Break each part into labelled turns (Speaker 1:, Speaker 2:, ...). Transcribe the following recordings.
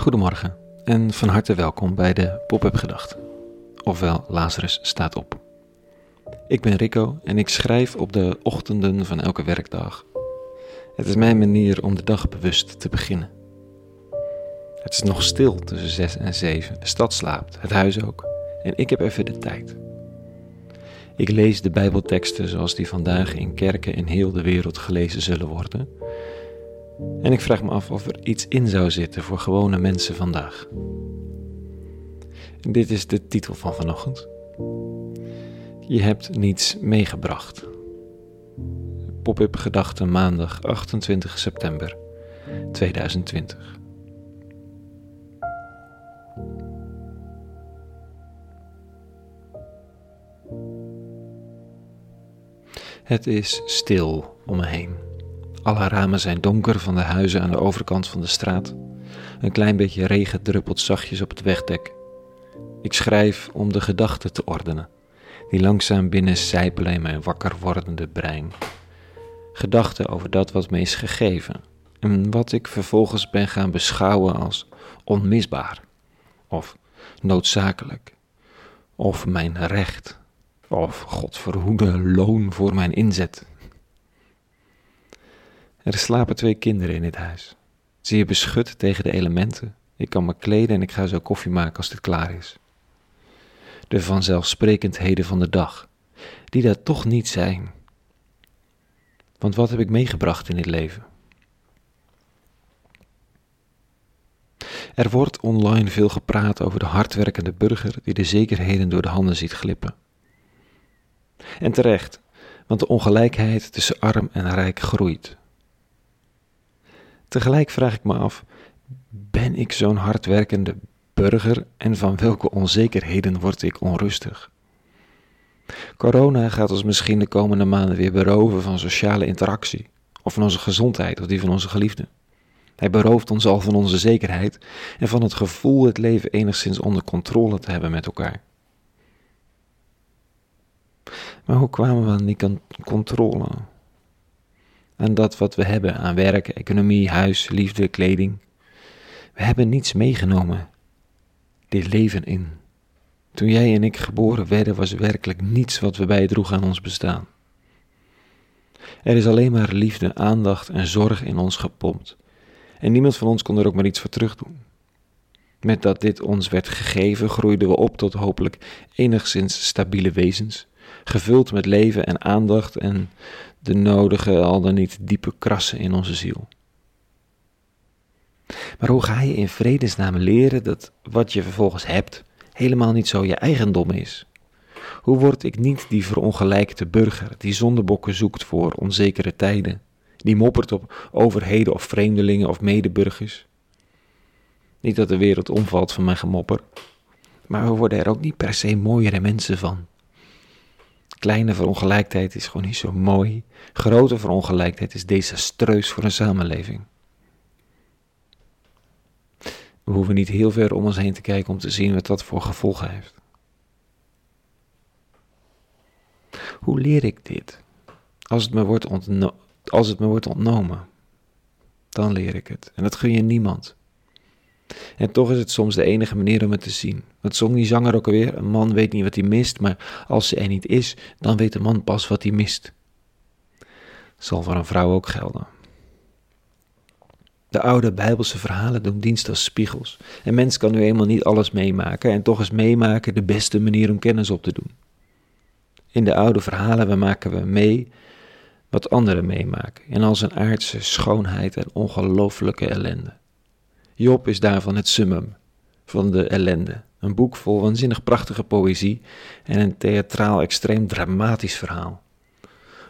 Speaker 1: Goedemorgen en van harte welkom bij de Pop-up Gedachten, ofwel Lazarus staat op. Ik ben Rico en ik schrijf op de ochtenden van elke werkdag. Het is mijn manier om de dag bewust te beginnen. Het is nog stil tussen zes en zeven, de stad slaapt, het huis ook, en ik heb even de tijd. Ik lees de Bijbelteksten zoals die vandaag in kerken in heel de wereld gelezen zullen worden en ik vraag me af of er iets in zou zitten voor gewone mensen vandaag. dit is de titel van vanochtend. Je hebt niets meegebracht. Pop-up gedachten maandag 28 september 2020. Het is stil om me heen. Alle ramen zijn donker van de huizen aan de overkant van de straat. Een klein beetje regen druppelt zachtjes op het wegdek. Ik schrijf om de gedachten te ordenen, die langzaam binnen sijpelen in mijn wakker wordende brein. Gedachten over dat wat me is gegeven en wat ik vervolgens ben gaan beschouwen als onmisbaar, of noodzakelijk, of mijn recht, of God verhoede loon voor mijn inzet. Er slapen twee kinderen in dit huis. Zie je beschut tegen de elementen. Ik kan me kleden en ik ga zo koffie maken als dit klaar is. De vanzelfsprekendheden van de dag, die daar toch niet zijn. Want wat heb ik meegebracht in dit leven? Er wordt online veel gepraat over de hardwerkende burger die de zekerheden door de handen ziet glippen. En terecht, want de ongelijkheid tussen arm en rijk groeit. Tegelijk vraag ik me af: ben ik zo'n hardwerkende burger en van welke onzekerheden word ik onrustig? Corona gaat ons misschien de komende maanden weer beroven van sociale interactie, of van onze gezondheid of die van onze geliefden. Hij berooft ons al van onze zekerheid en van het gevoel het leven enigszins onder controle te hebben met elkaar. Maar hoe kwamen we aan die controle? Aan dat wat we hebben aan werk, economie, huis, liefde, kleding. We hebben niets meegenomen dit leven in. Toen jij en ik geboren werden, was werkelijk niets wat we bijdroegen aan ons bestaan. Er is alleen maar liefde, aandacht en zorg in ons gepompt. En niemand van ons kon er ook maar iets voor terugdoen. Met dat dit ons werd gegeven, groeiden we op tot hopelijk enigszins stabiele wezens, gevuld met leven en aandacht en de nodige, al dan niet diepe krassen in onze ziel. Maar hoe ga je in vredesnaam leren dat wat je vervolgens hebt helemaal niet zo je eigendom is? Hoe word ik niet die verongelijkte burger die zondebokken zoekt voor onzekere tijden, die moppert op overheden of vreemdelingen of medeburgers? Niet dat de wereld omvalt van mijn gemopper, maar we worden er ook niet per se mooiere mensen van. Kleine verongelijkheid is gewoon niet zo mooi. Grote verongelijkheid is desastreus voor een samenleving. We hoeven niet heel ver om ons heen te kijken om te zien wat dat voor gevolgen heeft. Hoe leer ik dit? Als het me wordt, als het me wordt ontnomen, dan leer ik het. En dat gun je niemand. En toch is het soms de enige manier om het te zien. Wat zong die zanger ook alweer? Een man weet niet wat hij mist, maar als ze er niet is, dan weet de man pas wat hij mist. Zal voor een vrouw ook gelden. De oude Bijbelse verhalen doen dienst als spiegels. Een mens kan nu eenmaal niet alles meemaken en toch is meemaken de beste manier om kennis op te doen. In de oude verhalen maken we mee wat anderen meemaken en als een aardse schoonheid en ongelooflijke ellende. Job is daarvan het summum van de ellende. Een boek vol waanzinnig prachtige poëzie en een theatraal extreem dramatisch verhaal.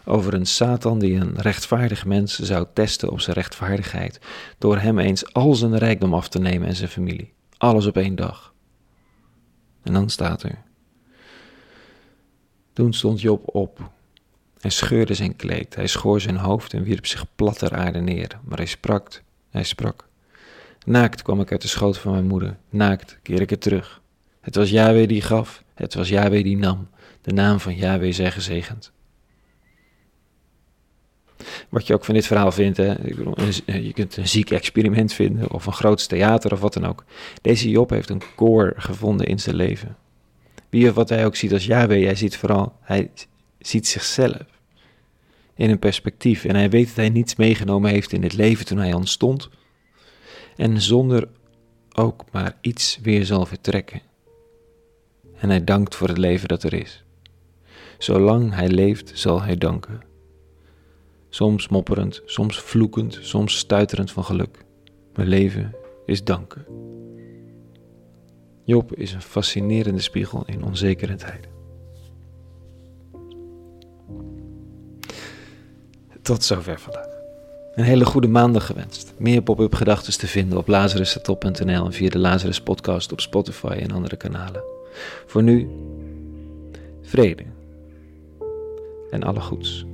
Speaker 1: Over een Satan die een rechtvaardig mens zou testen op zijn rechtvaardigheid door hem eens al zijn rijkdom af te nemen en zijn familie. Alles op één dag. En dan staat er. Toen stond Job op. Hij scheurde zijn kleed, hij schoor zijn hoofd en wierp zich plat ter aarde neer. Maar hij sprak, hij sprak. Naakt kwam ik uit de schoot van mijn moeder, naakt keer ik het terug. Het was Yahweh die gaf, het was Yahweh die nam, de naam van Yahweh zij gezegend. Wat je ook van dit verhaal vindt. Hè? je kunt een ziek experiment vinden of een groot theater of wat dan ook. Deze Job heeft een koor gevonden in zijn leven. Wie of wat hij ook ziet als Yahweh, hij ziet vooral, hij ziet zichzelf in een perspectief. En hij weet dat hij niets meegenomen heeft in dit leven toen hij ontstond. En zonder ook maar iets weer zal vertrekken. En hij dankt voor het leven dat er is. Zolang hij leeft, zal hij danken. Soms mopperend, soms vloekend, soms stuiterend van geluk. Mijn leven is danken. Job is een fascinerende spiegel in onzekere tijden. Tot zover vandaag. Een hele goede maandag gewenst. Meer pop-up gedachten te vinden op lazarustop.nl en via de Lazarus podcast op Spotify en andere kanalen. Voor nu, vrede en alle goeds.